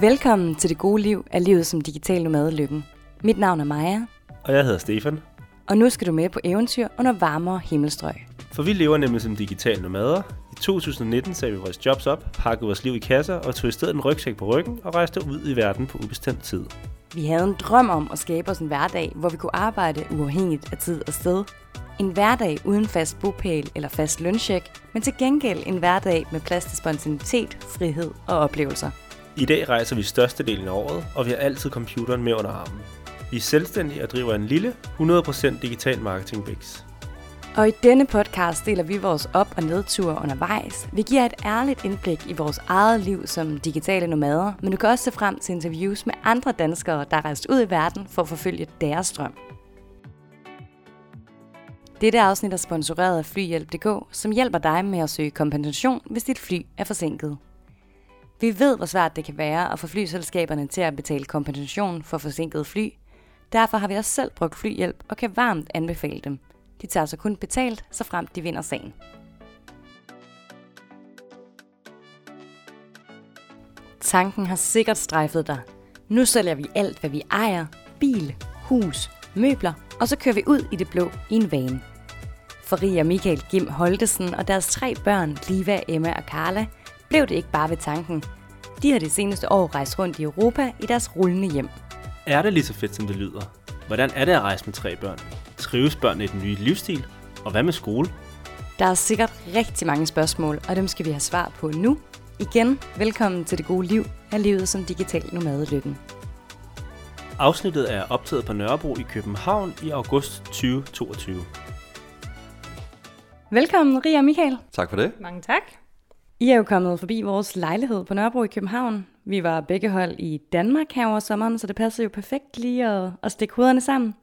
Velkommen til det gode liv af livet som digital nomade lykken. Mit navn er Maja, Og jeg hedder Stefan. og nu skal du med på eventyr under varmere himmelstrøg. For vi lever nemlig som digitale nomader. I 2019 sagde vi vores jobs op, pakkede vores liv i kasser og tog i stedet en rygsæk på ryggen og rejste ud i verden på ubestemt tid. Vi havde en drøm om at skabe os en hverdag, hvor vi kunne arbejde uafhængigt af tid og sted. En hverdag uden fast bopæl eller fast lønsjek, men til gengæld en hverdag med plads til spontanitet, frihed og oplevelser. I dag rejser vi størstedelen af året, og vi har altid computeren med under armen. Vi er selvstændige og driver en lille, 100% digital marketing bix. Og i denne podcast deler vi vores op- og nedture undervejs. Vi giver et ærligt indblik i vores eget liv som digitale nomader, men du kan også se frem til interviews med andre danskere, der er rejst ud i verden for at forfølge deres drøm. Dette afsnit er sponsoreret af Flyhjælp.dk, som hjælper dig med at søge kompensation, hvis dit fly er forsinket. Vi ved, hvor svært det kan være at få flyselskaberne til at betale kompensation for forsinket fly. Derfor har vi også selv brugt flyhjælp og kan varmt anbefale dem. De tager så kun betalt, så frem de vinder sagen. Tanken har sikkert strejfet dig. Nu sælger vi alt, hvad vi ejer. Bil, hus, møbler, og så kører vi ud i det blå i en van. For Ria Michael Gim Holtesen og deres tre børn, Liva, Emma og Carla, blev det ikke bare ved tanken. De har det seneste år rejst rundt i Europa i deres rullende hjem. Er det lige så fedt, som det lyder? Hvordan er det at rejse med tre børn? Trives børnene i den nye livsstil? Og hvad med skole? Der er sikkert rigtig mange spørgsmål, og dem skal vi have svar på nu. Igen, velkommen til det gode liv af livet som digital nomade lykken. Afsnittet er optaget på Nørrebro i København i august 2022. Velkommen, Ria og Michael. Tak for det. Mange tak. I er jo kommet forbi vores lejlighed på Nørrebro i København. Vi var begge hold i Danmark her over sommeren, så det passede jo perfekt lige at, at stikke hovederne sammen.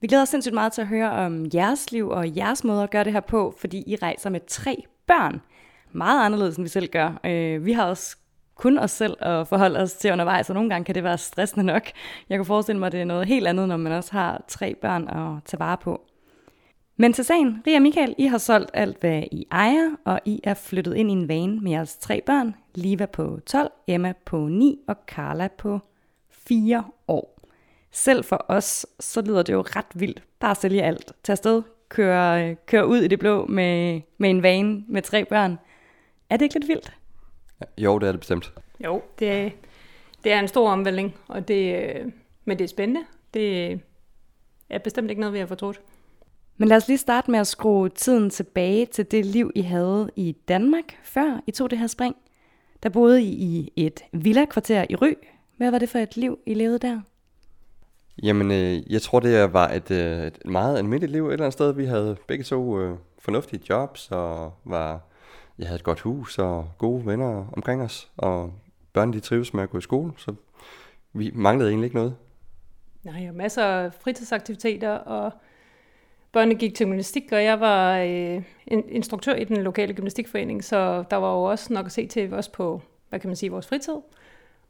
Vi glæder os sindssygt meget til at høre om jeres liv og jeres måde at gøre det her på, fordi I rejser med tre børn. Meget anderledes, end vi selv gør. Øh, vi har også kun os selv at forholde os til undervejs, og nogle gange kan det være stressende nok. Jeg kan forestille mig, at det er noget helt andet, når man også har tre børn at tage vare på. Men til sagen, Ria og Michael, I har solgt alt, hvad I ejer, og I er flyttet ind i en van med jeres tre børn. Liva på 12, Emma på 9 og Carla på 4 år. Selv for os, så lyder det jo ret vildt. Bare sælge alt. Tag afsted, køre, køre ud i det blå med, med en van med tre børn. Er det ikke lidt vildt? Jo, det er det bestemt. Jo, det, det er en stor omvæltning, og det, øh, men det er spændende. Det er bestemt ikke noget, vi har fortrudt. Men lad os lige starte med at skrue tiden tilbage til det liv, I havde i Danmark, før I tog det her spring. Der boede I i et villa-kvarter i Ry. Hvad var det for et liv, I levede der? Jamen, øh, jeg tror, det var et, øh, et meget almindeligt liv et eller andet sted. Vi havde begge to øh, fornuftige jobs, og var, jeg havde et godt hus og gode venner omkring os. Og børnene de trives med at gå i skole, så vi manglede egentlig ikke noget. Nej, og masser af fritidsaktiviteter, og børnene gik til gymnastik, og jeg var øh, en instruktør i den lokale gymnastikforening, så der var jo også nok at se til os på, hvad kan man sige, vores fritid.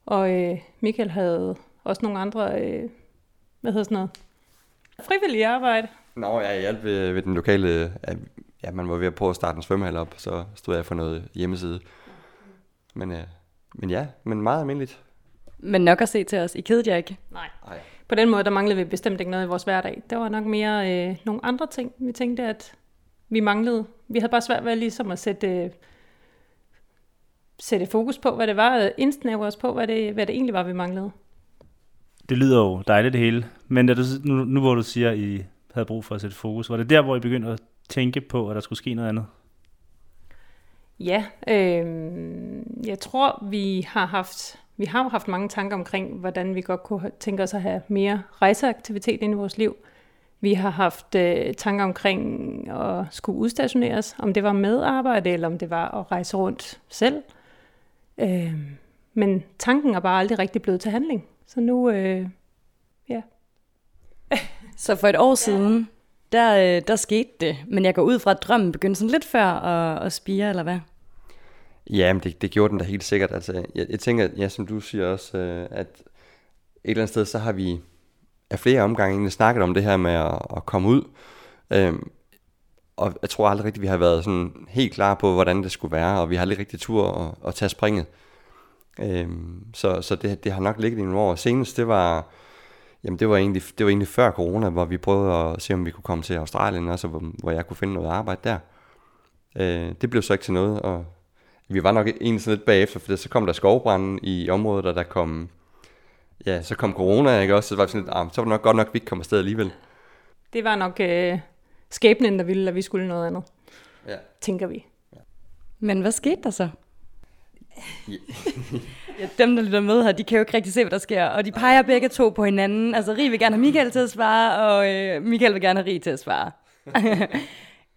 Og øh, Michael havde også nogle andre, øh, hvad hedder sådan noget, frivillige arbejde. Nå, jeg hjalp ved, ved den lokale, ja, man var ved at prøve at starte en svømmehal op, så stod jeg for noget hjemmeside. Men, øh, men ja, men meget almindeligt. Men nok at se til os. I kedede jer ikke. Nej. Ej. På den måde, der manglede vi bestemt ikke noget i vores hverdag. Der var nok mere øh, nogle andre ting, vi tænkte, at vi manglede. Vi havde bare svært ved ligesom at sætte, øh, sætte fokus på, hvad det var, øh, indsnævre os på, hvad det, hvad det egentlig var, vi manglede. Det lyder jo dejligt det hele. Men da du, nu, nu hvor du siger, at I havde brug for at sætte fokus, var det der, hvor I begyndte at tænke på, at der skulle ske noget andet? Ja, øh, jeg tror, vi har haft vi har jo haft mange tanker omkring, hvordan vi godt kunne tænke os at have mere rejseaktivitet ind i vores liv. Vi har haft øh, tanker omkring at skulle udstationeres, om det var med arbejde, eller om det var at rejse rundt selv. Øh, men tanken er bare aldrig rigtig blevet til handling. Så nu, øh, ja. Så for et år siden, der, øh, der skete det. Men jeg går ud fra, at drømmen begyndte sådan lidt før at, at spire, eller hvad? Ja, men det, det gjorde den da helt sikkert. Altså, jeg, jeg tænker, ja, som du siger også, øh, at et eller andet sted, så har vi af flere omgange egentlig snakket om det her med at, at komme ud. Øhm, og jeg tror aldrig rigtigt, vi har været sådan helt klar på, hvordan det skulle være, og vi har aldrig rigtig tur at, at tage springet. Øhm, så så det, det har nok ligget i nogle år. Senest, det var, jamen det var, egentlig, det var egentlig før corona, hvor vi prøvede at se, om vi kunne komme til Australien, også, hvor, hvor jeg kunne finde noget arbejde der. Øh, det blev så ikke til noget, og vi var nok egentlig sådan lidt bagefter, for så kom der skovbranden i området, og der kom, ja, så kom corona, ikke også? Så var, det sådan lidt, ah, så var det nok godt nok, at vi ikke kom afsted alligevel. Det var nok øh, skæbnen, der ville, at vi skulle noget andet, Ja. tænker vi. Men hvad skete der så? ja, dem, der lytter med her, de kan jo ikke rigtig se, hvad der sker. Og de peger begge to på hinanden. Altså, Rig vil gerne have Michael til at svare, og øh, Michael vil gerne have Rig til at svare.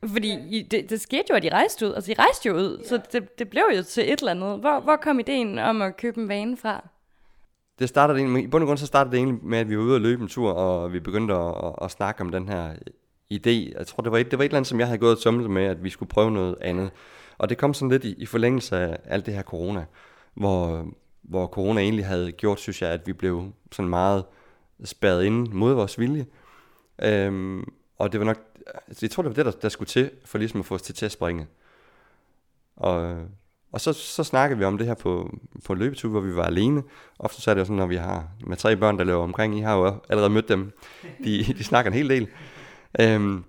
Fordi I, det, det skete jo, at I rejste ud. Altså, I rejste jo ud, så det, det blev jo til et eller andet. Hvor, hvor kom ideen om at købe en vane fra? Det startede egentlig, i bund og grund så startede det egentlig med, at vi var ude og løbe en tur, og vi begyndte at, at, at snakke om den her idé. Jeg tror, det var, et, det var et eller andet, som jeg havde gået og tumlet med, at vi skulle prøve noget andet. Og det kom sådan lidt i, i forlængelse af alt det her corona, hvor, hvor corona egentlig havde gjort, synes jeg, at vi blev sådan meget spærret inde mod vores vilje. Øhm, og det var nok, altså, jeg tror, det var det, der, der skulle til, for ligesom at få os til, til at springe. Og, og så, så snakkede vi om det her på, på en løbetur, hvor vi var alene. Ofte så er det jo sådan, når vi har med tre børn, der løber omkring. I har jo allerede mødt dem. De, de snakker en hel del. Øhm,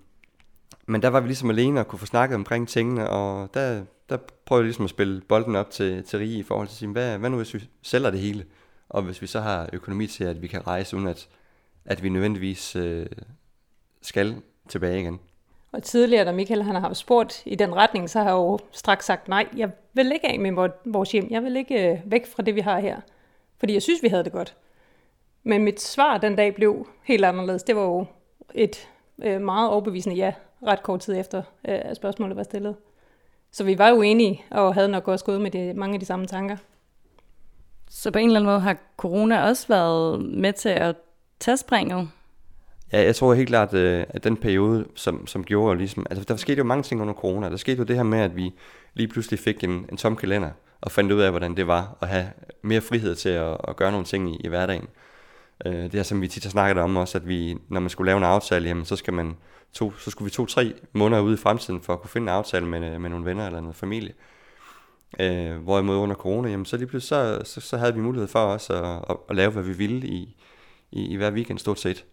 men der var vi ligesom alene og kunne få snakket omkring tingene, og der, der prøvede jeg ligesom at spille bolden op til, til Rige i forhold til at sige, hvad, hvad nu hvis vi sælger det hele, og hvis vi så har økonomi til, at vi kan rejse, uden at, at vi nødvendigvis øh, skal tilbage igen. Og tidligere, da Michael han har spurgt i den retning, så har jeg jo straks sagt, nej, jeg vil ikke af med vor- vores hjem. Jeg vil ikke øh, væk fra det, vi har her. Fordi jeg synes, vi havde det godt. Men mit svar den dag blev helt anderledes. Det var jo et øh, meget overbevisende ja, ret kort tid efter, øh, at spørgsmålet var stillet. Så vi var jo enige, og havde nok også gået med de, mange af de samme tanker. Så på en eller anden måde har corona også været med til at tage springet. Ja, jeg tror helt klart, øh, at den periode, som, som gjorde ligesom... Altså, der skete jo mange ting under corona. Der skete jo det her med, at vi lige pludselig fik en, en tom kalender, og fandt ud af, hvordan det var at have mere frihed til at, at gøre nogle ting i, i hverdagen. Øh, det er som vi tit har snakket om også, at vi, når man skulle lave en aftale, jamen, så, skal man to, så skulle vi to-tre måneder ude i fremtiden for at kunne finde en aftale med, øh, med nogle venner eller noget familie. Øh, hvorimod under corona, jamen, så lige pludselig så, så, så havde vi mulighed for os at, at, at lave, hvad vi ville i, i, i hver weekend stort set.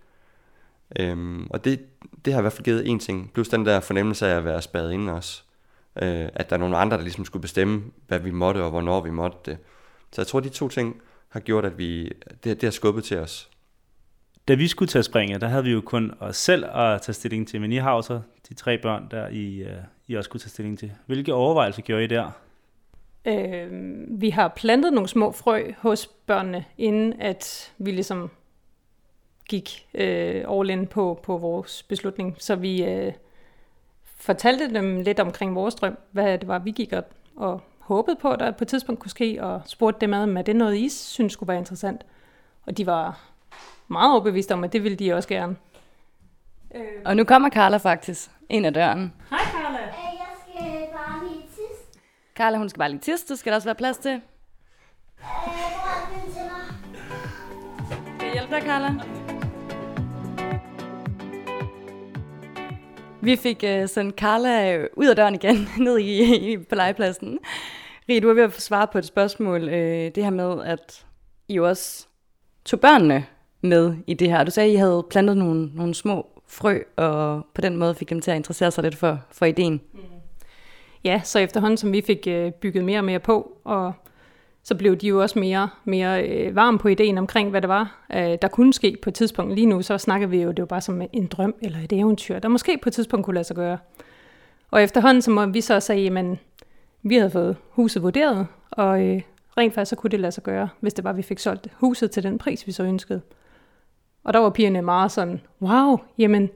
Øhm, og det, det har i hvert fald givet en ting, plus den der fornemmelse af at være spadet inde også. Øh, at der er nogle andre, der ligesom skulle bestemme, hvad vi måtte og hvornår vi måtte det. Så jeg tror, de to ting har gjort, at vi, det, det har skubbet til os. Da vi skulle tage springet, der havde vi jo kun os selv at tage stilling til, men I har jo så de tre børn, der I, uh, I også skulle tage stilling til. Hvilke overvejelser gjorde I der? Øh, vi har plantet nogle små frø hos børnene, inden at vi ligesom gik øh, all in på, på vores beslutning. Så vi øh, fortalte dem lidt omkring vores drøm, hvad det var, vi gik op og håbede på, at der på et tidspunkt kunne ske, og spurgte dem ad, om er det noget, I synes skulle være interessant. Og de var meget overbeviste om, at det ville de også gerne. Og nu kommer Carla faktisk ind ad døren. Hej Carla! Øh, Jeg skal bare lige tisse. Carla, hun skal bare lige tisse. Det skal der også være plads til. Øh, hvor er mine tænder? Kan jeg hjælpe dig, Carla? Vi fik uh, sendt Carla øh, ud af døren igen, ned i, i på legepladsen. Rie, du er ved at svare svar på et spørgsmål. Uh, det her med, at I jo også tog børnene med i det her. Du sagde, at I havde plantet nogle, nogle små frø, og på den måde fik dem til at interessere sig lidt for, for ideen. Mm. Ja, så efterhånden som vi fik øh, bygget mere og mere på, og så blev de jo også mere, mere øh, varme på ideen omkring, hvad det var, øh, der kunne ske på et tidspunkt. Lige nu så snakker vi jo, det var bare som en drøm eller et eventyr, der måske på et tidspunkt kunne lade sig gøre. Og efterhånden så må vi så sige, jamen, vi havde fået huset vurderet, og øh, rent faktisk så kunne det lade sig gøre, hvis det var, vi fik solgt huset til den pris, vi så ønskede. Og der var pigerne meget sådan, wow, jamen,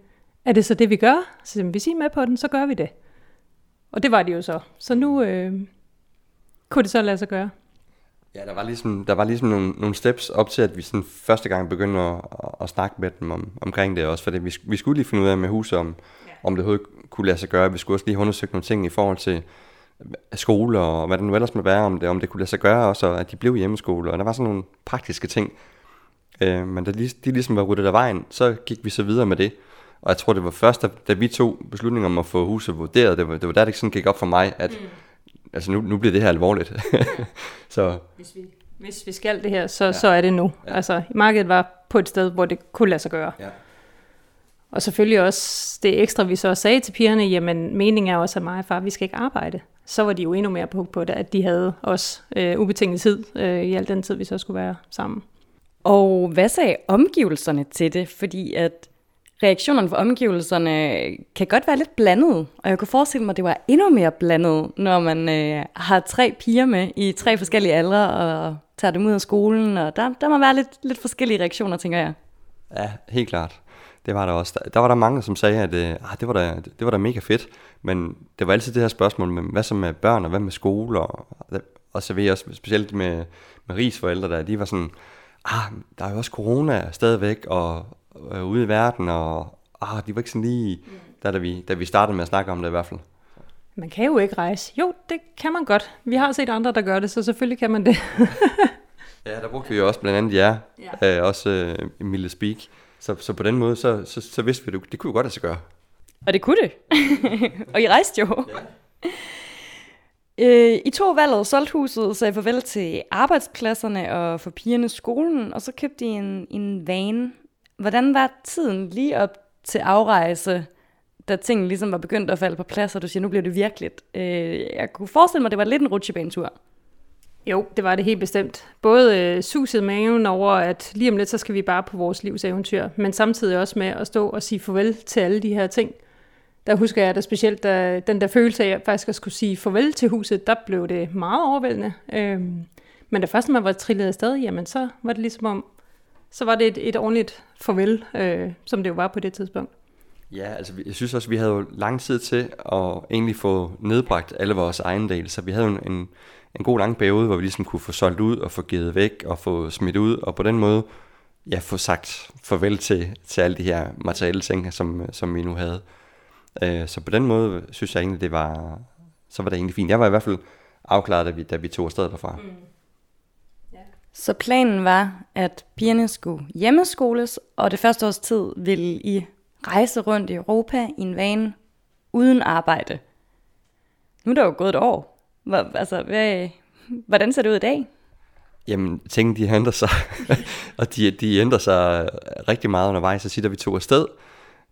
er det så det, vi gør? Så hvis I er med på den, så gør vi det. Og det var det jo så. Så nu øh, kunne det så lade sig gøre. Ja, der var ligesom, der var ligesom nogle, nogle steps op til, at vi sådan første gang begyndte at, at, at snakke med dem om, omkring det også, for vi, vi skulle lige finde ud af med huset, om, ja. om det overhovedet kunne lade sig gøre. Vi skulle også lige have undersøgt nogle ting i forhold til skole og hvad det nu ellers må være, om det, om det kunne lade sig gøre også, og at de blev hjemmeskole, og der var sådan nogle praktiske ting. Øh, men da de, de ligesom var ryddet af vejen, så gik vi så videre med det. Og jeg tror, det var først, da, da vi tog beslutningen om at få huset vurderet, det var, det var der, det sådan gik op for mig, at mm. Altså nu, nu bliver det her alvorligt. så Hvis vi, Hvis vi skal det her, så, Ja. så er det nu. Ja. Ja. Altså, markedet var på et sted, hvor det kunne lade sig gøre. Ja. Og selvfølgelig også det ekstra, vi så sagde til pigerne, jamen meningen er også, at mig og far, vi skal ikke arbejde. Så var de jo endnu mere på, på det, at de havde også øh, ubetinget tid øh, i al den tid, vi så skulle være sammen. Og hvad sagde omgivelserne til det? Fordi at reaktionerne fra omgivelserne kan godt være lidt blandet, og jeg kunne forestille mig, at det var endnu mere blandet, når man øh, har tre piger med i tre forskellige aldre, og tager dem ud af skolen, og der, der må være lidt, lidt forskellige reaktioner, tænker jeg. Ja, helt klart. Det var der også. Der, der var der mange, som sagde, at øh, ah, det, var da, det var da mega fedt. Men det var altid det her spørgsmål med, hvad så med børn, og hvad med skole? Og, og så ved jeg også, specielt med, med Ries forældre, der, de var sådan, ah, der er jo også corona stadigvæk, og øh, ude i verden, og ah, de var ikke sådan lige, der, da, vi, da vi startede med at snakke om det i hvert fald. Man kan jo ikke rejse. Jo, det kan man godt. Vi har set andre, der gør det, så selvfølgelig kan man det. Ja, der brugte vi jo også blandt andet jer, ja. øh, også øh, Emilie Speak. Så, så på den måde, så, så, så vidste vi, det, det kunne jo godt lade sig gøre. Og det kunne det. og I rejste jo. Øh, I to valget, solgte huset, sagde farvel til arbejdspladserne og for pigerne skolen, og så købte I en, en van. Hvordan var tiden lige op til afrejse, da tingene ligesom var begyndt at falde på plads, og du siger, nu bliver det virkeligt? Øh, jeg kunne forestille mig, at det var lidt en rutsjebanetur. Jo, det var det helt bestemt. Både øh, suset maven over, at lige om lidt, så skal vi bare på vores livs eventyr, men samtidig også med at stå og sige farvel til alle de her ting. Der husker jeg da specielt, da, den der følelse af, at jeg faktisk at skulle sige farvel til huset, der blev det meget overvældende. Øhm, men da først man var trillet afsted, jamen så var det ligesom om, så var det et, et ordentligt farvel, øh, som det jo var på det tidspunkt. Ja, altså jeg synes også, vi havde jo lang tid til at egentlig få nedbragt alle vores ejendele, så vi havde jo en, en god lang periode, hvor vi ligesom kunne få solgt ud og få givet væk og få smidt ud, og på den måde ja, få sagt farvel til, til alle de her materielle ting, som, som vi nu havde. Øh, så på den måde synes jeg egentlig, det var, så var det egentlig fint. Jeg var i hvert fald afklaret, da vi, da vi tog afsted derfra. Mm. Så planen var, at pigerne skulle hjemmeskoles, og det første års tid ville I rejse rundt i Europa i en van uden arbejde. Nu er der jo gået et år. Hvor, altså, hvad, hvordan ser det ud i dag? Jamen, tingene de ændrer sig, og de, de ændrer sig rigtig meget undervejs. Så siger, vi tog afsted,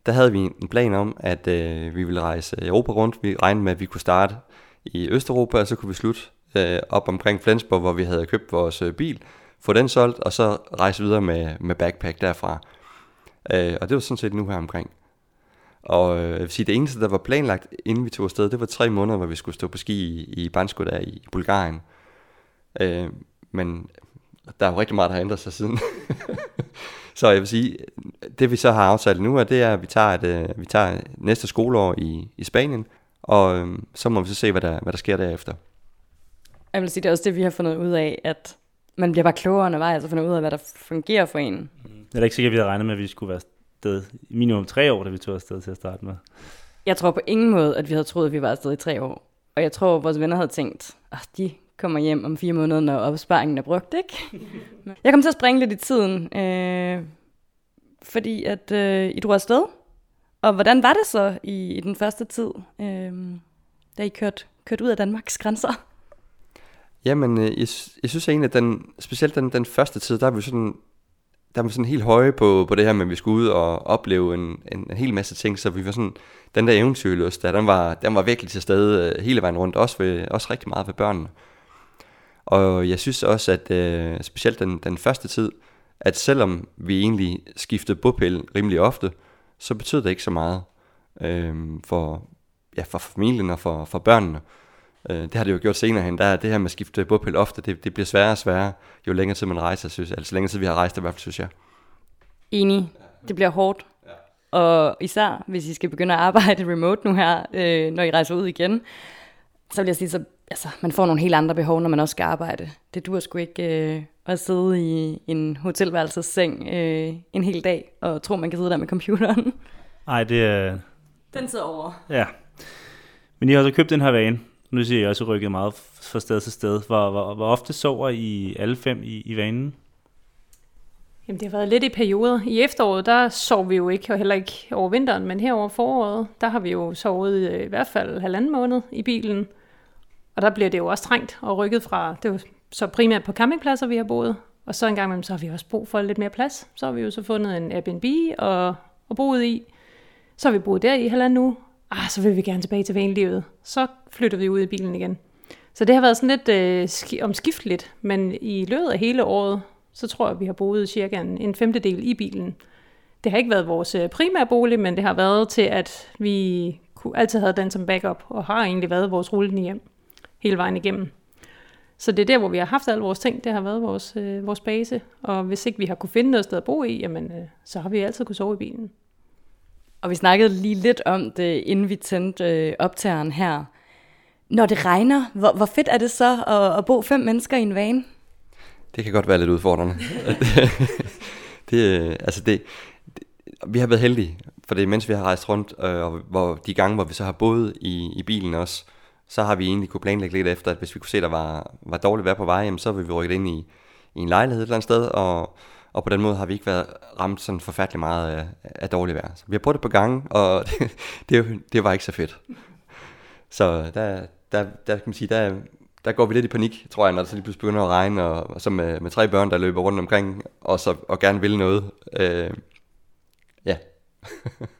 der havde vi en plan om, at øh, vi ville rejse Europa rundt. Vi regnede med, at vi kunne starte i Østeuropa, og så kunne vi slutte øh, op omkring Flensborg, hvor vi havde købt vores øh, bil, få den solgt, og så rejse videre med, med backpack derfra. Øh, og det var sådan set nu her omkring. Og øh, jeg vil sige, det eneste, der var planlagt, inden vi tog afsted, det var tre måneder, hvor vi skulle stå på ski i, i Bansko der i Bulgarien. Øh, men der er jo rigtig meget, der har ændret sig siden. så jeg vil sige, det vi så har aftalt nu, er, det er, at vi tager, et, øh, vi tager næste skoleår i, i Spanien, og øh, så må vi så se, hvad der, hvad der sker derefter. Jeg vil sige, det er også det, vi har fundet ud af, at man bliver bare klogere undervejs og finder ud af, hvad der fungerer for en. Det er da ikke sikkert, at vi havde regnet med, at vi skulle være afsted i minimum tre år, da vi tog afsted til at starte med. Jeg tror på ingen måde, at vi havde troet, at vi var afsted i tre år. Og jeg tror, at vores venner havde tænkt, at de kommer hjem om fire måneder, når opsparingen er brugt, ikke? jeg kom til at springe lidt i tiden, øh, fordi at øh, I drog afsted. Og hvordan var det så i, i den første tid, øh, da I kørte, kørte ud af Danmarks grænser? Jamen, øh, jeg, jeg synes egentlig, at den, specielt den, den første tid, der er vi sådan, der var sådan helt høje på, på det her med, at vi skulle ud og opleve en, en, en hel masse ting, så vi var sådan, den der eventyrlyst, der, den var, den var virkelig til stede øh, hele vejen rundt, også, ved, også rigtig meget ved børnene. Og jeg synes også, at øh, specielt den, den første tid, at selvom vi egentlig skiftede bopæl rimelig ofte, så betød det ikke så meget øh, for, ja, for familien og for, for børnene. Øh, det har det jo gjort senere hen. Der er det her med at skifte bopæl ofte, det, det bliver sværere og sværere, jo længere tid man rejser, synes jeg. Altså længere tid vi har rejst, i hvert fald, synes jeg. Enig. Det bliver hårdt. Og især, hvis I skal begynde at arbejde remote nu her, øh, når I rejser ud igen, så vil jeg sige, så altså, man får nogle helt andre behov, når man også skal arbejde. Det duer sgu ikke øh, at sidde i en hotelværelsesseng øh, en hel dag, og tro, man kan sidde der med computeren. Nej, det er... Den sidder over. Ja. Men I har så købt den her vane. Nu siger jeg også rykket meget fra sted til sted. Hvor, hvor, hvor ofte sover I alle fem i, i vanen? Jamen, det har været lidt i perioder. I efteråret, der sov vi jo ikke, og heller ikke over vinteren, men her over foråret, der har vi jo sovet i, i hvert fald halvanden måned i bilen. Og der bliver det jo også trængt og rykket fra, det er så primært på campingpladser, vi har boet, og så en gang imellem, så har vi også brug for lidt mere plads. Så har vi jo så fundet en Airbnb og, og boet i. Så har vi boet der i halvanden uge. Ah, så vil vi gerne tilbage til vanlivet. Så flytter vi ud i bilen igen. Så det har været sådan lidt øh, sk- omskifteligt, men i løbet af hele året, så tror jeg, vi har boet cirka en, en femtedel i bilen. Det har ikke været vores øh, primære bolig, men det har været til, at vi kunne altid have den som backup, og har egentlig været vores rullende hjem hele vejen igennem. Så det er der, hvor vi har haft alle vores ting. Det har været vores, øh, vores base. Og hvis ikke vi har kunne finde noget sted at bo i, jamen, øh, så har vi altid kunne sove i bilen. Og vi snakkede lige lidt om det, inden vi tændte øh, optageren her. Når det regner, hvor, hvor fedt er det så at, at bo fem mennesker i en van? Det kan godt være lidt udfordrende. det, øh, altså det, det, vi har været heldige, for det mens vi har rejst rundt, øh, og hvor de gange, hvor vi så har boet i, i bilen også, så har vi egentlig kunne planlægge lidt efter, at hvis vi kunne se, at der var, var dårligt vejr på vej, jamen, så ville vi rykket ind i, i en lejlighed et eller andet sted, og, og på den måde har vi ikke været ramt sådan forfærdelig meget af, af dårligt vejr. Så vi har prøvet det på gange, og det, det, det var ikke så fedt. Så der, der, der kan man sige, der, der går vi lidt i panik, tror jeg, når det så lige pludselig begynder at regne, og, og så med, med tre børn, der løber rundt omkring, og, så, og gerne vil noget. Øh, ja.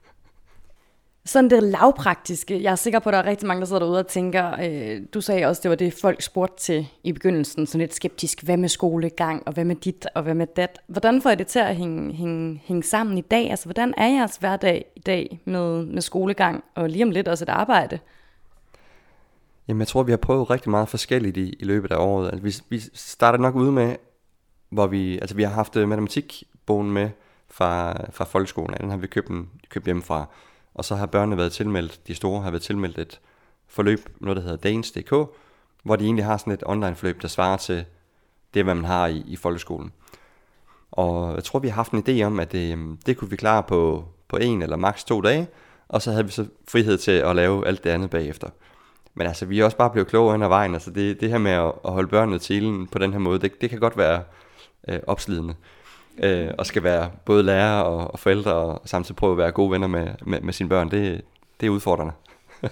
Sådan det lavpraktiske. Jeg er sikker på, at der er rigtig mange, der sidder derude og tænker, øh, du sagde også, det var det, folk spurgte til i begyndelsen, sådan lidt skeptisk. Hvad med skolegang, og hvad med dit, og hvad med dat? Hvordan får I det til at hænge, hænge, hænge sammen i dag? Altså, hvordan er jeres hverdag i dag med, med skolegang, og lige om lidt også et arbejde? Jamen, jeg tror, vi har prøvet rigtig meget forskelligt i, i løbet af året. Altså, vi, vi startede nok ud med, hvor vi, altså vi har haft øh, matematikbogen med fra, fra folkeskolen. Den har vi købt, en, købt hjemmefra. Og så har børnene været tilmeldt, de store har været tilmeldt et forløb, noget der hedder Danes.dk, hvor de egentlig har sådan et online forløb, der svarer til det, hvad man har i, i folkeskolen. Og jeg tror, vi har haft en idé om, at det, det kunne vi klare på, på en eller maks to dage, og så havde vi så frihed til at lave alt det andet bagefter. Men altså, vi er også bare blevet klogere hen ad vejen. Altså, det, det her med at, at holde børnene til på den her måde, det, det kan godt være øh, opslidende. Øh, og skal være både lærer og, og forældre, og samtidig prøve at være gode venner med, med, med sine børn. Det, det er udfordrende.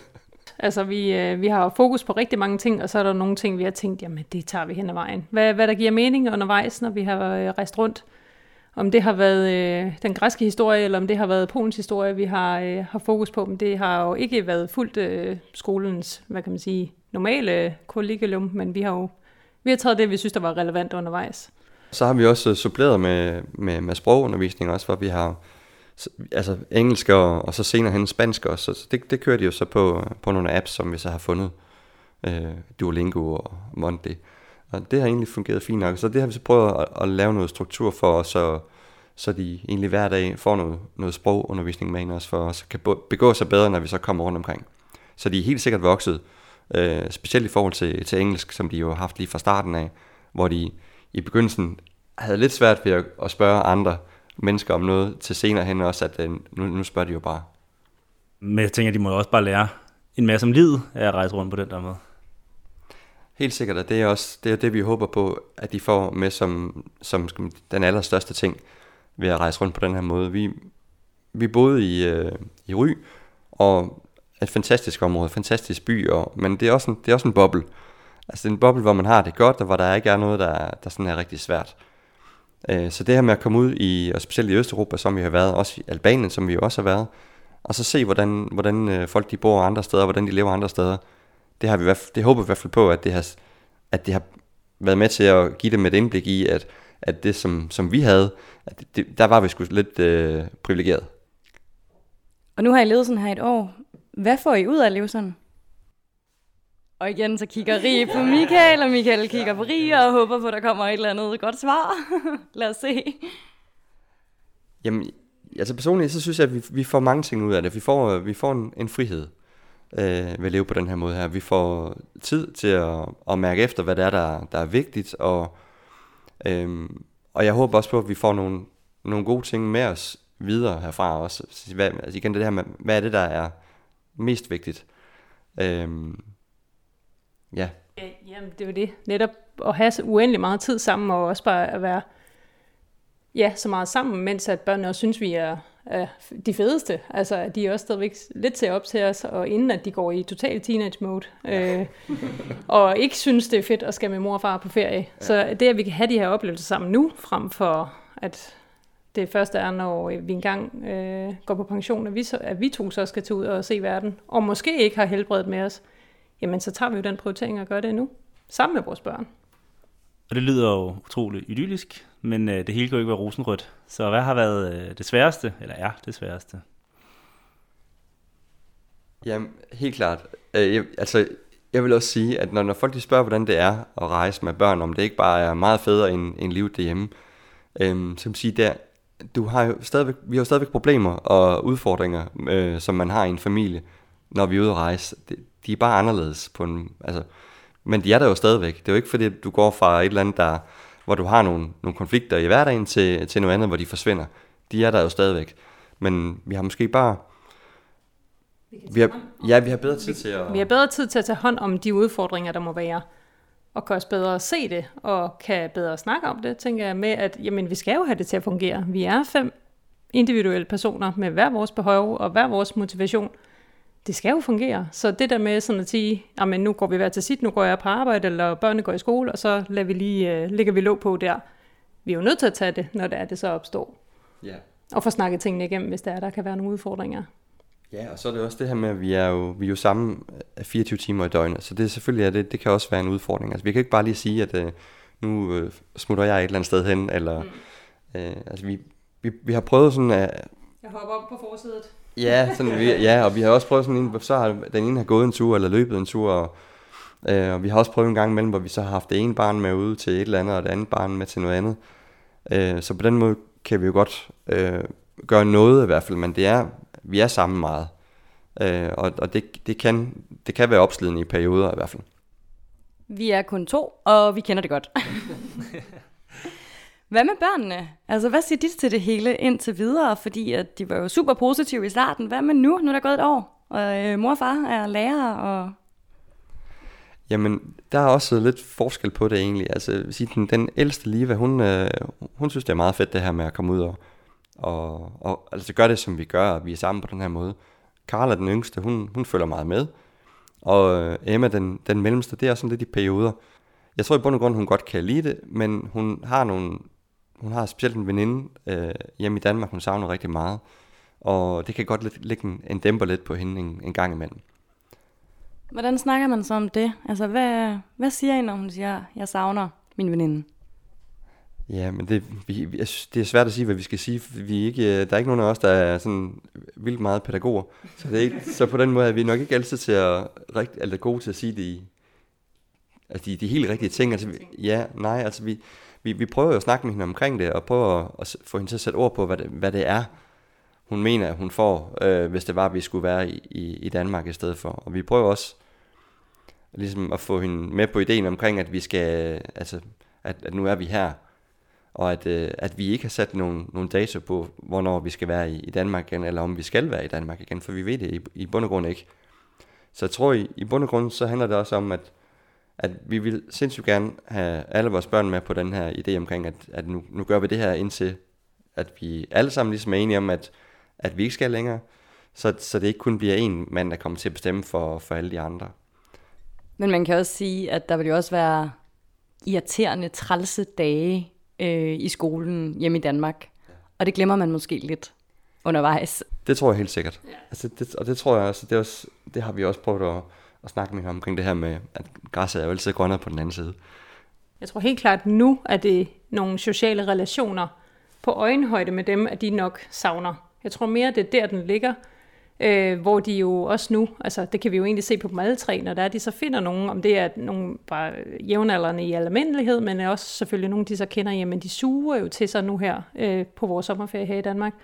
Altså, vi, øh, vi har fokus på rigtig mange ting, og så er der nogle ting, vi har tænkt, jamen, det tager vi hen ad vejen. Hvad, hvad der giver mening undervejs, når vi har øh, rejst rundt. Om det har været øh, den græske historie, eller om det har været Polens historie, vi har, øh, har fokus på. Men det har jo ikke været fuldt øh, skolens, hvad kan man sige, normale kollegium, men vi har jo vi har taget det, vi synes, der var relevant undervejs. Så har vi også øh, suppleret med, med, med sprogundervisning også, hvor vi har altså engelsk og, og så senere hen spansk også. Så det, det kører de jo så på, øh, på nogle apps, som vi så har fundet. Øh, Duolingo og Monday. Og det har egentlig fungeret fint nok. Så det har vi så prøvet at, at lave noget struktur for, så, så de egentlig hver dag får noget, noget sprogundervisning med os, for så kan begå sig bedre, når vi så kommer rundt omkring. Så de er helt sikkert vokset, øh, specielt i forhold til, til engelsk, som de jo har haft lige fra starten af, hvor de i begyndelsen havde lidt svært ved at, at spørge andre mennesker om noget, til senere hen også, at øh, nu, nu spørger de jo bare. Men jeg tænker, de må også bare lære en masse om livet af at rejse rundt på den der måde. Helt sikkert, og det er også det, er det vi håber på, at de får med som, som den allerstørste ting ved at rejse rundt på den her måde. Vi, vi boede i, øh, i Ry, og et fantastisk område, fantastisk by, og, men det er, også en, det er også en boble. Altså det er en boble, hvor man har det godt, og hvor der ikke er noget, der, der sådan er rigtig svært. Øh, så det her med at komme ud i, og specielt i Østeuropa, som vi har været, også i Albanien, som vi også har været, og så se, hvordan, hvordan øh, folk de bor andre steder, hvordan de lever andre steder, det, har vi, det håber vi i hvert fald på, at det har, at det har været med til at give dem et indblik i, at, at det, som, som vi havde, at det, der var vi sgu lidt øh, privilegeret. Og nu har I levet sådan her et år. Hvad får I ud af at leve sådan? Og igen, så kigger Rie på Michael, og Michael kigger på Rie og håber på, at der kommer et eller andet godt svar. Lad os se. Jamen, altså personligt, så synes jeg, at vi, vi får mange ting ud af det. Vi får, vi får en, en frihed øh, ved at leve på den her måde her. Vi får tid til at, at mærke efter, hvad det er, der, der er vigtigt, og, øh, og jeg håber også på, at vi får nogle, nogle gode ting med os videre herfra også. Altså, hvad, altså igen det her med, hvad er det, der er mest vigtigt? Øh, ja. Jamen, det er jo det. Netop at have så uendelig meget tid sammen, og også bare at være ja, så meget sammen, mens at børnene også synes, vi er, er de fedeste. Altså, at de også stadigvæk lidt ser op til os, og inden at de går i total teenage mode, øh, og ikke synes, det er fedt at skal med mor og far på ferie. Ja. Så det, at vi kan have de her oplevelser sammen nu, frem for at det første er, når vi engang øh, går på pension, at vi, så, at vi to så skal tage ud og se verden, og måske ikke har helbredet med os, jamen så tager vi jo den prioritering og gør det nu, sammen med vores børn. Og det lyder jo utroligt idyllisk, men øh, det hele kan jo ikke være rosenrødt. Så hvad har været øh, det sværeste, eller er det sværeste? Jamen, helt klart. Øh, jeg, altså, jeg vil også sige, at når, når folk de spørger, hvordan det er at rejse med børn, om det ikke bare er meget federe end, end livet derhjemme, øh, så vil sige, der, du har jo stadigvæk, vi har jo stadigvæk problemer og udfordringer, øh, som man har i en familie, når vi er ude at rejse. De, er bare anderledes på en, altså, men de er der jo stadigvæk. Det er jo ikke fordi, du går fra et eller andet, der, hvor du har nogle, nogle konflikter i hverdagen, til, til noget andet, hvor de forsvinder. De er der jo stadigvæk. Men vi har måske bare... Vi har, ja, vi har bedre tid til at... Vi har bedre tid til at tage hånd om de udfordringer, der må være. Og kan også bedre se det, og kan bedre snakke om det, tænker jeg med, at jamen, vi skal jo have det til at fungere. Vi er fem individuelle personer med hver vores behov og hver vores motivation – det skal jo fungere. Så det der med sådan at sige, men nu går vi hver til sit, nu går jeg på arbejde, eller børnene går i skole, og så lader vi lige, uh, lægger vi låg på der. Vi er jo nødt til at tage det, når det er, det så opstår. Ja. Og få snakket tingene igennem, hvis der er, der kan være nogle udfordringer. Ja, og så er det også det her med, at vi er jo, vi er jo sammen 24 timer i døgnet, så det er selvfølgelig, ja, det, det kan også være en udfordring. Altså, vi kan ikke bare lige sige, at uh, nu uh, smutter jeg et eller andet sted hen, eller, mm. uh, altså, vi, vi, vi har prøvet sådan at... Jeg hopper op på forsædet. Ja, sådan, vi, ja, og vi har også prøvet sådan en, så har den ene har gået en tur, eller løbet en tur, og, øh, og vi har også prøvet en gang imellem, hvor vi så har haft det ene barn med ude til et eller andet, og det andet barn med til noget andet. Øh, så på den måde kan vi jo godt øh, gøre noget i hvert fald, men det er, vi er sammen meget. Øh, og og det, det, kan, det kan være opslidende i perioder i hvert fald. Vi er kun to, og vi kender det godt. Hvad med børnene? Altså, hvad siger de til det hele indtil videre? Fordi at de var jo super positive i starten. Hvad med nu? Nu er der gået et år, og øh, mor og far er lærer, og... Jamen, der er også lidt forskel på det egentlig. Altså, sige, den, den ældste Liva, hun, øh, hun synes, det er meget fedt det her med at komme ud og, og, og altså, gøre det, som vi gør, og vi er sammen på den her måde. Carla, den yngste, hun, hun følger meget med. Og øh, Emma, den, den mellemste, det er sådan lidt i perioder. Jeg tror i bund og grund, hun godt kan lide det, men hun har nogle hun har specielt en veninde øh, hjemme i Danmark, hun savner rigtig meget. Og det kan godt lidt, lægge en, en dæmper lidt på hende en, en gang imellem. Hvordan snakker man så om det? Altså, hvad, hvad siger I, når hun siger, jeg savner min veninde? Ja, men det, vi, det er svært at sige, hvad vi skal sige. Vi er ikke, øh, der er ikke nogen af os, der er sådan vildt meget pædagoger. Så, det er ikke, så på den måde er vi nok ikke altid til at, rigt, eller gode til at sige det i, altså de, de helt rigtige ting. Altså, ja, nej, altså vi, vi, vi prøver jo at snakke med hende omkring det, og prøver at, at få hende til at sætte ord på, hvad det, hvad det er, hun mener, at hun får, øh, hvis det var, at vi skulle være i, i, i Danmark i stedet for. Og vi prøver også ligesom at få hende med på ideen omkring, at vi skal, altså, at, at nu er vi her, og at, øh, at vi ikke har sat nogle, nogle data på, hvornår vi skal være i, i Danmark igen, eller om vi skal være i Danmark igen, for vi ved det i, i bund og grund ikke. Så jeg tror, i, i bund og grund, så handler det også om, at at vi vil sindssygt gerne have alle vores børn med på den her idé omkring, at, at nu, nu gør vi det her indtil, at vi alle sammen ligesom er enige om, at, at vi ikke skal længere, så, så det ikke kun bliver en mand, der kommer til at bestemme for, for alle de andre. Men man kan også sige, at der vil jo også være irriterende, trælse dage øh, i skolen hjemme i Danmark. Og det glemmer man måske lidt undervejs. Det tror jeg helt sikkert. Ja. Altså, det, og det tror jeg også, det, også, det har vi også prøvet at, og snakke med ham omkring det her med, at græsset er jo altid grønnere på den anden side. Jeg tror helt klart, at nu er det nogle sociale relationer på øjenhøjde med dem, at de nok savner. Jeg tror mere, det er der, den ligger. Øh, hvor de jo også nu, altså det kan vi jo egentlig se på dem alle tre, når der er, de så finder nogen, om det er nogen bare jævnaldrende i almindelighed, men også selvfølgelig nogen, de så kender, jamen de suger jo til sig nu her øh, på vores sommerferie her i Danmark.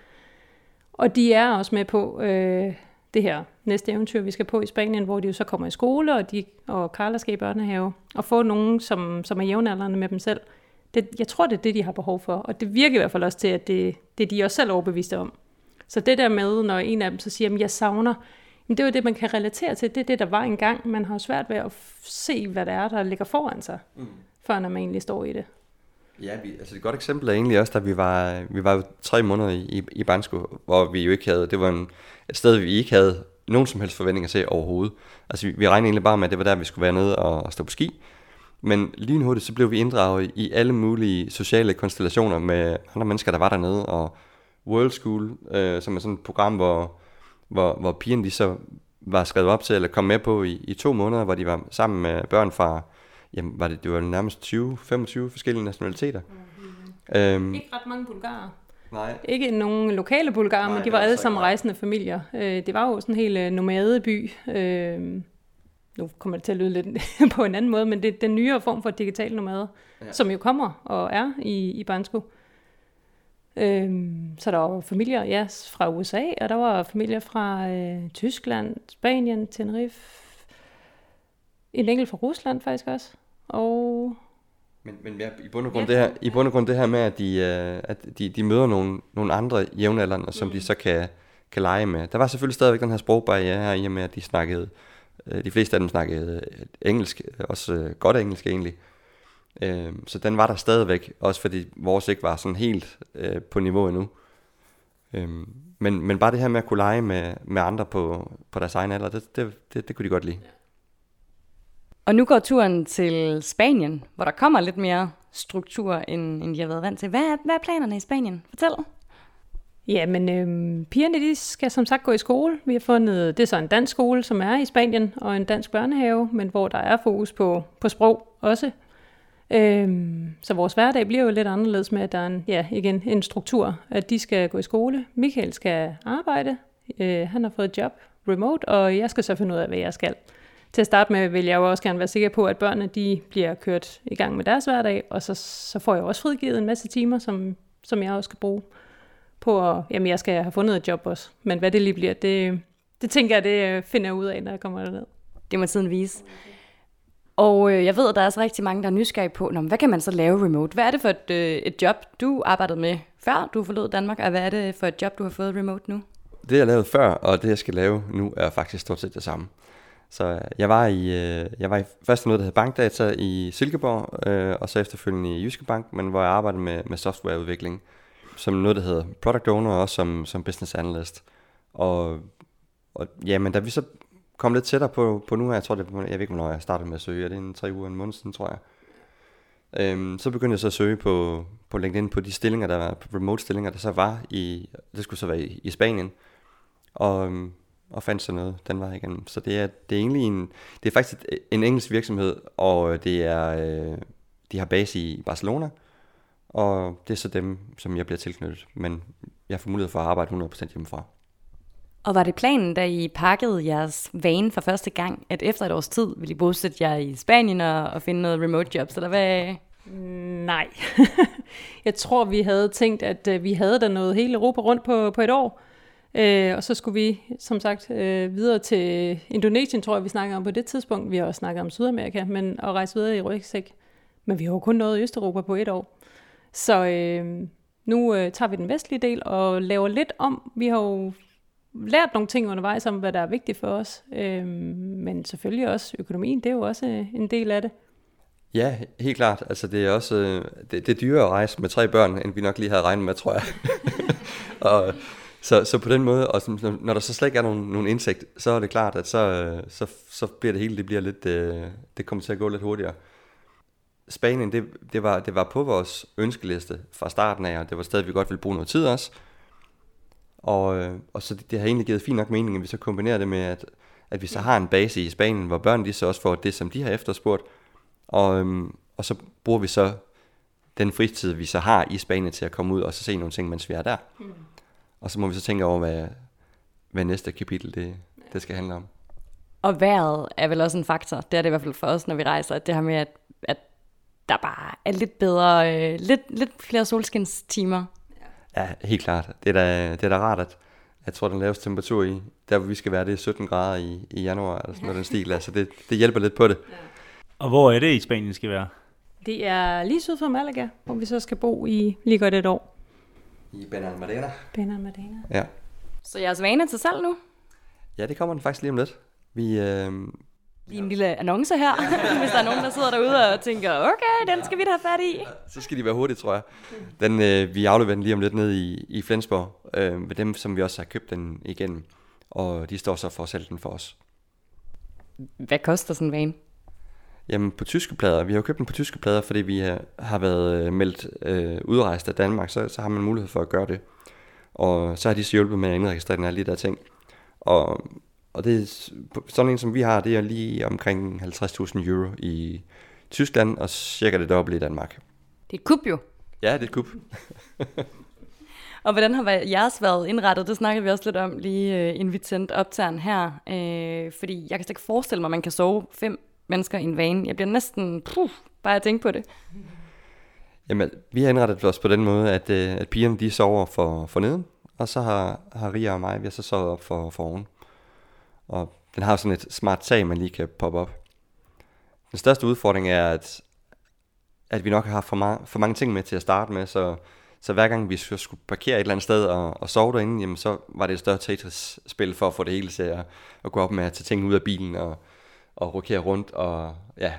Og de er også med på, øh, det her næste eventyr, vi skal på i Spanien, hvor de jo så kommer i skole, og, de, og Carla skal i børnehave, og få nogen, som, som er jævnaldrende med dem selv. Det, jeg tror, det er det, de har behov for, og det virker i hvert fald også til, at det, det er de også selv overbeviste om. Så det der med, når en af dem så siger, at jeg savner, men det er jo det, man kan relatere til. Det er det, der var engang. Man har svært ved at se, hvad det er, der ligger foran sig, mm. før når man egentlig står i det. Ja, vi, altså et godt eksempel er egentlig også, da vi var, vi var jo tre måneder i, i, i Bansko, hvor vi jo ikke havde, det var en, et sted, vi ikke havde nogen som helst forventninger til overhovedet. Altså vi, vi regnede egentlig bare med, at det var der, vi skulle være nede og, og stå på ski. Men lynhurtigt, så blev vi inddraget i alle mulige sociale konstellationer med andre mennesker, der var dernede, og World School, øh, som er sådan et program, hvor, hvor, hvor pigerne de så var skrevet op til, eller kom med på i, i to måneder, hvor de var sammen med børn fra, jamen var det, det var nærmest 20-25 forskellige nationaliteter. Mm. Øhm, Ikke ret mange bulgarer. Nej, Ikke nogen lokale bulgarer, Nej, men de var alle altså sammen rejsende familier. Øh, det var jo sådan en hel øh, nomadeby. Øh, nu kommer det til at lyde lidt på en anden måde, men det er den nyere form for digital nomade, ja. som jo kommer og er i, i Bansko. Øhm, så der var familier ja, fra USA, og der var familier fra øh, Tyskland, Spanien, Tenerife, en enkelt fra Rusland faktisk også. Og Men, men ja, i bund og grund, det her, i bund og grund det her med, at de, øh, at de, de møder nogle, nogle andre jævnaldrende, som mm. de så kan, kan lege med. Der var selvfølgelig stadigvæk den her sprogbarriere her, i og med, at de snakkede, øh, de fleste af dem snakkede øh, engelsk, øh, også øh, godt engelsk egentlig. Øh, så den var der stadigvæk, også fordi vores ikke var sådan helt øh, på niveau endnu. Øh, men, men bare det her med at kunne lege med, med andre på, på deres egen alder, det, det, det, det kunne de godt lide. Og nu går turen til Spanien, hvor der kommer lidt mere struktur, end, end de har været vant til. Hvad er, hvad er planerne i Spanien? Fortæl. Ja, men øhm, pigerne de skal som sagt gå i skole. Vi har fundet, det er så en dansk skole, som er i Spanien, og en dansk børnehave, men hvor der er fokus på, på sprog også. Øhm, så vores hverdag bliver jo lidt anderledes med, at der er en, ja, igen, en struktur, at de skal gå i skole. Michael skal arbejde. Øh, han har fået et job remote, og jeg skal så finde ud af, hvad jeg skal. Til at starte med vil jeg jo også gerne være sikker på, at børnene de bliver kørt i gang med deres hverdag, og så, så får jeg også frigivet en masse timer, som, som jeg også skal bruge på at, jamen jeg skal have fundet et job også. Men hvad det lige bliver, det, det tænker jeg, det øh, finder jeg ud af, når jeg kommer derned. Det må tiden vise. Og øh, jeg ved, at der er også rigtig mange, der er nysgerrige på, Nå, hvad kan man så lave remote? Hvad er det for et, øh, et job, du arbejdede med før du forlod Danmark, og hvad er det for et job, du har fået remote nu? Det jeg lavede før, og det jeg skal lave nu, er faktisk stort set det samme. Så jeg var i, øh, jeg var i først noget, der hed Bankdata i Silkeborg, øh, og så efterfølgende i Jyske Bank, men hvor jeg arbejdede med, med softwareudvikling, som noget, der hedder Product Owner, og også som, som Business Analyst. Og, og ja, men da vi så kom lidt tættere på, på nu her, jeg tror det, jeg ved ikke, hvornår jeg startede med at søge, er det en tre uger, en måned siden, tror jeg. Øhm, så begyndte jeg så at søge på, på LinkedIn på de stillinger, der var, remote stillinger, der så var i, det skulle så være i, i Spanien, og, øhm, og fandt så noget den vej igennem. Så det er, det er egentlig en, det er faktisk en engelsk virksomhed, og det er, øh, de har base i Barcelona, og det er så dem, som jeg bliver tilknyttet, men jeg får mulighed for at arbejde 100% hjemmefra. Og var det planen, da I pakkede jeres vane for første gang, at efter et års tid ville I bosætte jer i Spanien og, og finde noget remote jobs, eller hvad? Nej. jeg tror, vi havde tænkt, at øh, vi havde der noget hele Europa rundt på, på et år. Øh, og så skulle vi, som sagt, øh, videre til Indonesien, tror jeg, vi snakkede om på det tidspunkt. Vi har også snakket om Sydamerika, men at rejse videre i rygsæk. Men vi har jo kun nået Østeuropa på et år. Så øh, nu øh, tager vi den vestlige del og laver lidt om. Vi har jo lært nogle ting undervejs om, hvad der er vigtigt for os. Øh, men selvfølgelig også økonomien, det er jo også øh, en del af det. Ja, helt klart. Altså det er også øh, det, det er dyrere at rejse med tre børn, end vi nok lige havde regnet med, tror jeg. og, så, så på den måde, og som- når der så slet ikke er nogen, nogen indsigt, så er det klart, at så, øh, så, så bliver det hele, det bliver lidt, øh, det kommer til at gå lidt hurtigere. Spanien, det, det, var, det var på vores ønskeliste fra starten af, og det var stadig, vi godt ville bruge noget tid også. Og, øh, og så det, det har egentlig givet fint nok mening, at vi så kombinerer det med, at, at vi så har en base i Spanien, hvor børnene de så også får det, som de har efterspurgt. Og, øhm, og så bruger vi så den fritid, vi så har i Spanien til at komme ud og så se nogle ting, mens vi er der. Mm. Og så må vi så tænke over, hvad, hvad næste kapitel det, det skal handle om. Og vejret er vel også en faktor. Det er det i hvert fald for os, når vi rejser. At det her med, at, at der bare er lidt bedre, øh, lidt, lidt flere solskinstimer. Ja, helt klart. Det er da, det er da rart, at jeg tror, den laveste temperatur i, der hvor vi skal være, det er 17 grader i, i januar, eller sådan noget den stil. Altså det, det hjælper lidt på det. Og hvor er det i Spanien skal være? Det er lige syd for Malaga, hvor vi så skal bo i lige godt et år. I Benalmadena. Benalmadena. Ja. Så jeres vane er til salg nu? Ja, det kommer den faktisk lige om lidt. Vi, øh, Lige en lille annonce her, hvis der er nogen, der sidder derude og tænker, okay, den skal vi da have fat i. Så skal de være hurtige, tror jeg. Den, øh, vi afleverer den lige om lidt ned i, i Flensborg, øh, med dem, som vi også har købt den igennem. Og de står så for at sælge den for os. Hvad koster sådan en van? Jamen på tyske plader, vi har jo købt den på tyske plader, fordi vi har, har været øh, meldt øh, udrejst af Danmark, så, så har man mulighed for at gøre det. Og så har de så hjulpet med at indregistrere den alle de der ting. Og, og det er, sådan en som vi har, det er lige omkring 50.000 euro i Tyskland, og cirka det dobbelte i Danmark. Det er et kub jo. Ja, det er et kub. Og hvordan har jeres været indrettet? Det snakkede vi også lidt om lige øh, inden vi tændte optageren her. Øh, fordi jeg kan slet ikke forestille mig, at man kan sove fem mennesker i en vane. Jeg bliver næsten, puh, bare at tænke på det. Jamen, vi har indrettet os på den måde, at, øh, at pigerne de sover for, for neden, og så har, har Ria og mig, vi har så sovet op for, for oven. Og den har sådan et smart tag, man lige kan poppe op. Den største udfordring er, at, at vi nok har for, ma- for mange ting med til at starte med, så, så hver gang vi skulle parkere et eller andet sted og, og sove derinde, jamen så var det et større Tetris-spil for at få det hele til at, at gå op med at tage ting ud af bilen og, og rokere rundt. Og, ja.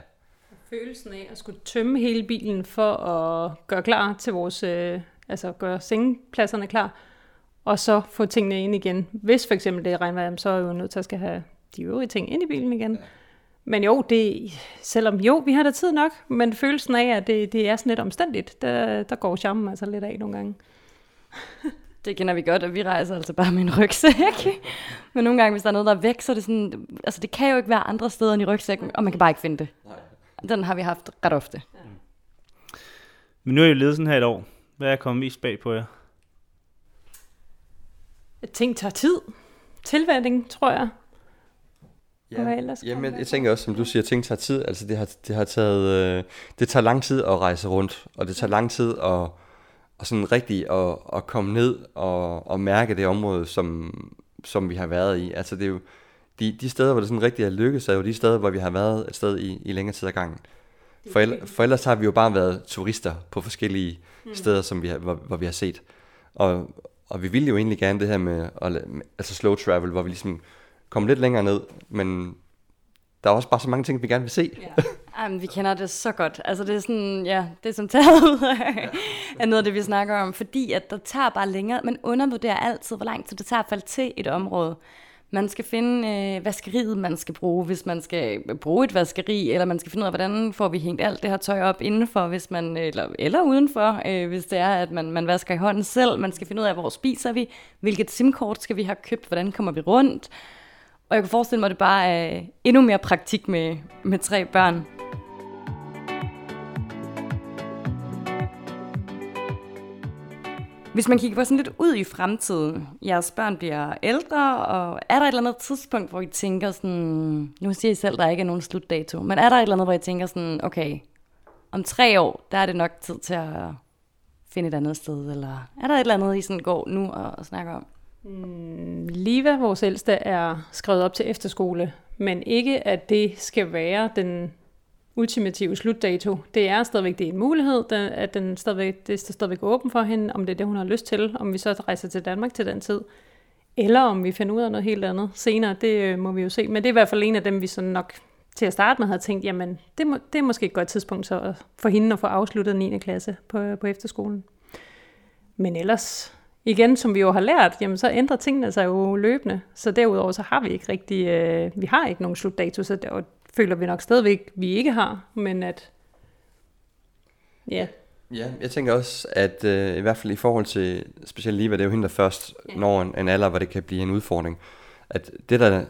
Følelsen af at skulle tømme hele bilen for at gøre klar til vores, øh, altså gøre sengepladserne klar, og så få tingene ind igen. Hvis for eksempel det er regnvejr, så er jeg jo nødt til at skal have de øvrige ting ind i bilen igen. Ja. Men jo, det, selvom jo, vi har da tid nok, men følelsen af, at det, det er sådan lidt omstændigt, der, der går charmen altså lidt af nogle gange. Det kender vi godt, at vi rejser altså bare med en rygsæk. Men nogle gange, hvis der er noget, der er væk, så er det sådan, altså det kan jo ikke være andre steder end i rygsækken, og man kan bare ikke finde det. Den har vi haft ret ofte. Ja. Men nu er I jo levet sådan her et år. Hvad er kommet mest bag på jer? Ting tager tid. Tilvænding, tror jeg. Ja, jamen, jeg, jeg tænker også, som du siger, ting tager tid. Altså det har, det har taget, øh, det tager lang tid at rejse rundt, og det tager lang tid at, og sådan rigtig at, at komme ned og, og mærke det område, som, som vi har været i. Altså det er jo, de, de steder, hvor det sådan rigtig er lykkedes, er jo de steder, hvor vi har været et sted i, i længere tid ad gangen. For, el, for ellers har vi jo bare været turister på forskellige mm. steder, som vi har, hvor, hvor vi har set. Og, og vi ville jo egentlig gerne det her med, at, altså slow travel, hvor vi ligesom kom lidt længere ned, men der er også bare så mange ting, vi gerne vil se. Ja. Jamen, vi kender det så godt. Altså, det er sådan, ja, det er som taget ud af, noget af det, vi snakker om, fordi at der tager bare længere. Man undervurderer altid, hvor lang tid det tager at falde til et område. Man skal finde øh, vaskeriet, man skal bruge, hvis man skal bruge et vaskeri, eller man skal finde ud af, hvordan får vi hængt alt det her tøj op indenfor, hvis man, eller, eller udenfor, øh, hvis det er, at man, man vasker i hånden selv. Man skal finde ud af, hvor spiser vi, hvilket SIM-kort skal vi have købt, hvordan kommer vi rundt. Og jeg kan forestille mig, at det bare er endnu mere praktik med, med tre børn. Hvis man kigger på sådan lidt ud i fremtiden, jeres børn bliver ældre, og er der et eller andet tidspunkt, hvor I tænker sådan, nu siger I selv, at der ikke er nogen slutdato, men er der et eller andet, hvor I tænker sådan, okay, om tre år, der er det nok tid til at finde et andet sted, eller er der et eller andet, I sådan går nu og, og snakker om? Mm, Liva, vores ældste, er skrevet op til efterskole, men ikke at det skal være den ultimative slutdato. Det er stadigvæk det er en mulighed, at den stadigvæk, det er stadigvæk åben for hende, om det er det, hun har lyst til, om vi så rejser til Danmark til den tid, eller om vi finder ud af noget helt andet senere, det øh, må vi jo se. Men det er i hvert fald en af dem, vi så nok til at starte med havde tænkt, jamen det, må, det er måske et godt tidspunkt så for hende at få afsluttet 9. klasse på, øh, på efterskolen. Men ellers, igen, som vi jo har lært, jamen så ændrer tingene sig jo løbende. Så derudover så har vi ikke rigtig, øh, vi har ikke nogen slutdato, så det, føler vi nok stadigvæk, vi ikke har, men at, ja. Ja, jeg tænker også, at øh, i hvert fald i forhold til, specielt lige, hvad det er jo hende, der først ja. når en, en alder, hvor det kan blive en udfordring, at det der,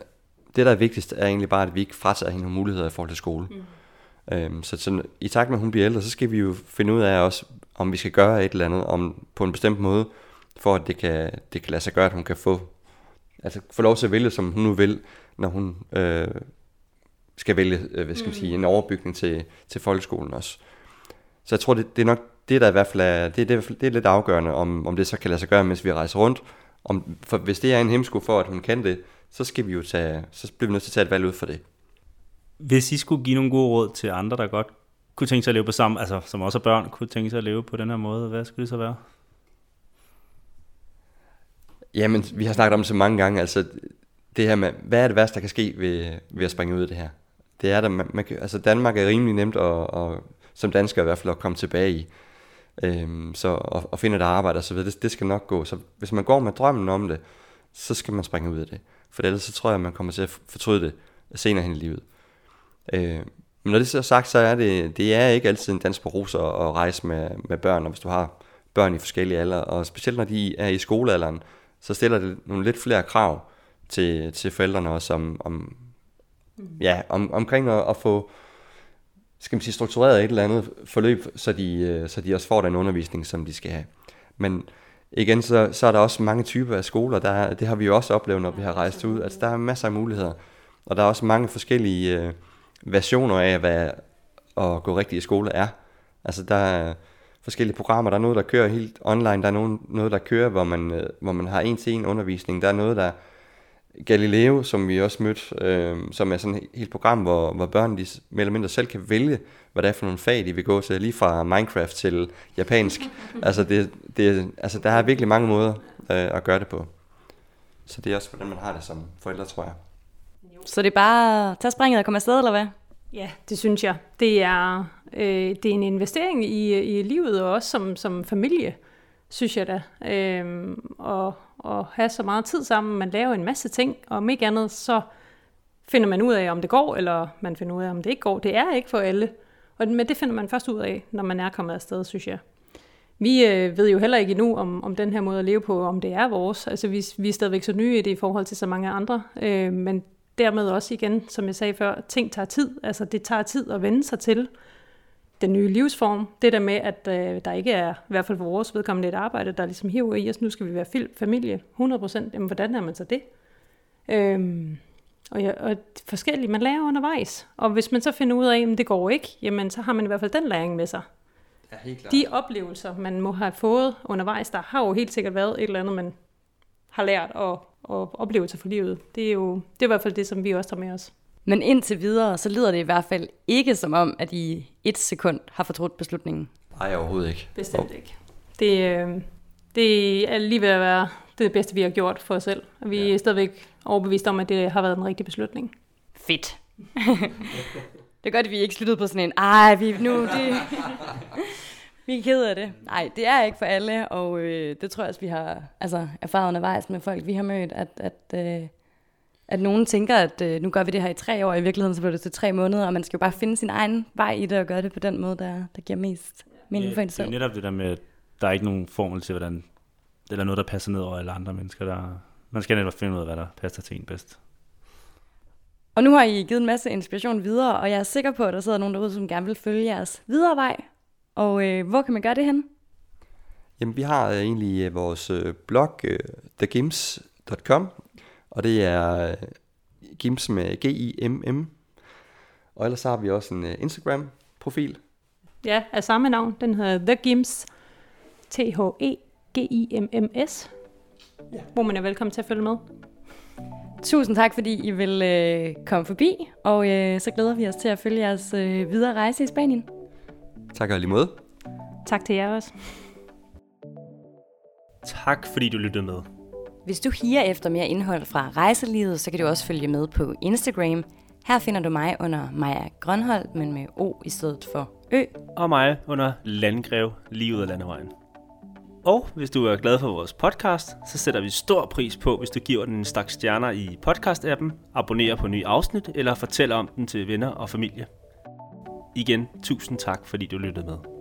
det, der er vigtigst, er egentlig bare, at vi ikke fratager hende nogle muligheder i forhold til skole. Mm. Øhm, så sådan, i takt med, at hun bliver ældre, så skal vi jo finde ud af også, om vi skal gøre et eller andet om, på en bestemt måde, for at det kan, det kan lade sig gøre, at hun kan få, altså få lov til at vælge, som hun nu vil, når hun øh, skal vælge øh, hvad skal man sige, en overbygning til, til folkeskolen også. Så jeg tror, det, det er nok det, der i hvert fald er, det, det, det er lidt afgørende, om, om det så kan lade sig gøre, mens vi rejser rundt. Om, for hvis det er en hemsko for, at hun kan det, så skal vi jo tage, så bliver vi nødt til at tage et valg ud for det. Hvis I skulle give nogle gode råd til andre, der godt kunne tænke sig at leve på samme, altså som også er børn, kunne tænke sig at leve på den her måde, hvad skulle det så være? Jamen, vi har snakket om det så mange gange, altså det her med, hvad er det værste, der kan ske ved, ved at springe ud af det her? Det er der, man, man kan, altså Danmark er rimelig nemt at, at, som dansker i hvert fald at komme tilbage i. Øhm, så og, og finde et arbejde og så videre, det, det skal nok gå. Så hvis man går med drømmen om det, så skal man springe ud af det. For ellers så tror jeg, at man kommer til at fortryde det senere hen i livet. Øh, men når det så er sagt, så er det, det er ikke altid en dans på roser at rejse med, med børn, og hvis du har børn i forskellige alder, og specielt når de er i skolealderen, så stiller det nogle lidt flere krav til, til forældrene også om, om, ja, om, omkring at, at få skal man sige, struktureret et eller andet forløb, så de, øh, så de også får den undervisning, som de skal have. Men igen, så, så er der også mange typer af skoler, der er, det har vi jo også oplevet, når vi har rejst ud, altså der er masser af muligheder, og der er også mange forskellige øh, versioner af, hvad at gå rigtig i skole er. Altså der er forskellige programmer, der er noget, der kører helt online, der er noget, noget der kører, hvor man, øh, hvor man har en til en undervisning, der er noget, der Galileo, som vi også mødte, øh, som er sådan et helt program, hvor, hvor børn de mere eller mindre selv kan vælge, hvad det er for nogle fag, de vil gå til, lige fra Minecraft til japansk. altså, det, det, altså, der er virkelig mange måder øh, at gøre det på. Så det er også, hvordan man har det som forældre, tror jeg. Så det er bare at tage springet og komme afsted, eller hvad? Ja, det synes jeg. Det er, øh, det er en investering i, i livet, og også som, som familie, synes jeg da. Øh, og, og have så meget tid sammen, man laver en masse ting, og om ikke andet, så finder man ud af, om det går, eller man finder ud af, om det ikke går. Det er ikke for alle. Og men det finder man først ud af, når man er kommet afsted, synes jeg. Vi øh, ved jo heller ikke endnu, om, om den her måde at leve på, om det er vores. Altså, vi, vi er stadigvæk så nye i det i forhold til så mange andre. Øh, men dermed også igen, som jeg sagde før, ting tager tid. Altså, det tager tid at vende sig til den nye livsform. Det der med, at øh, der ikke er, i hvert fald for vores vedkommende, et arbejde, der ligesom hiver i os, nu skal vi være familie 100%. Jamen, hvordan er man så det? Øhm, og, ja, og forskelligt, man lærer undervejs. Og hvis man så finder ud af, at det går ikke, jamen så har man i hvert fald den læring med sig. Ja, helt klart. De oplevelser, man må have fået undervejs, der har jo helt sikkert været et eller andet, man har lært og, og oplevelser for livet. Det er jo det er i hvert fald det, som vi også tager med os. Men indtil videre, så lyder det i hvert fald ikke som om, at I et sekund har fortrudt beslutningen. Nej, overhovedet ikke. Bestemt ikke. Det, øh, det er lige ved at være det bedste, vi har gjort for os selv. Og vi ja. er stadigvæk overbevist om, at det har været en rigtig beslutning. Fedt. det er godt, at vi ikke sluttede på sådan en, ej, vi nu, det... vi er ked af det. Nej, det er ikke for alle, og øh, det tror jeg også, vi har altså, erfaret undervejs med folk, vi har mødt, at, at, øh, at nogen tænker, at øh, nu gør vi det her i tre år, og i virkeligheden så bliver det til tre måneder, og man skal jo bare finde sin egen vej i det, og gøre det på den måde, der, der giver mest mening for en det er selv. netop det der med, at der er ikke nogen formel til, hvordan, eller noget, der passer ned over alle andre mennesker. Der, man skal netop finde ud af, hvad der passer til en bedst. Og nu har I givet en masse inspiration videre, og jeg er sikker på, at der sidder nogen derude, som gerne vil følge jeres videre vej. Og øh, hvor kan man gøre det hen? Jamen, vi har øh, egentlig øh, vores øh, blog, øh, thegims.com, og det er øh, Gims med G-I-M-M. Og ellers så har vi også en øh, Instagram-profil. Ja, af samme navn. Den hedder The Gims. T-H-E-G-I-M-M-S. Ja. Hvor man er velkommen til at følge med. Tusind tak, fordi I vil øh, komme forbi, og øh, så glæder vi os til at følge jeres øh, videre rejse i Spanien. Tak og lige måde. Tak til jer også. Tak fordi du lyttede med. Hvis du higer efter mere indhold fra rejselivet, så kan du også følge med på Instagram. Her finder du mig under Maja Grønholdt, men med O i stedet for Ø. Og mig under Landgrev lige ud af landevejen. Og hvis du er glad for vores podcast, så sætter vi stor pris på, hvis du giver den en stak stjerner i podcast-appen, abonnerer på nye afsnit eller fortæller om den til venner og familie. Igen, tusind tak, fordi du lyttede med.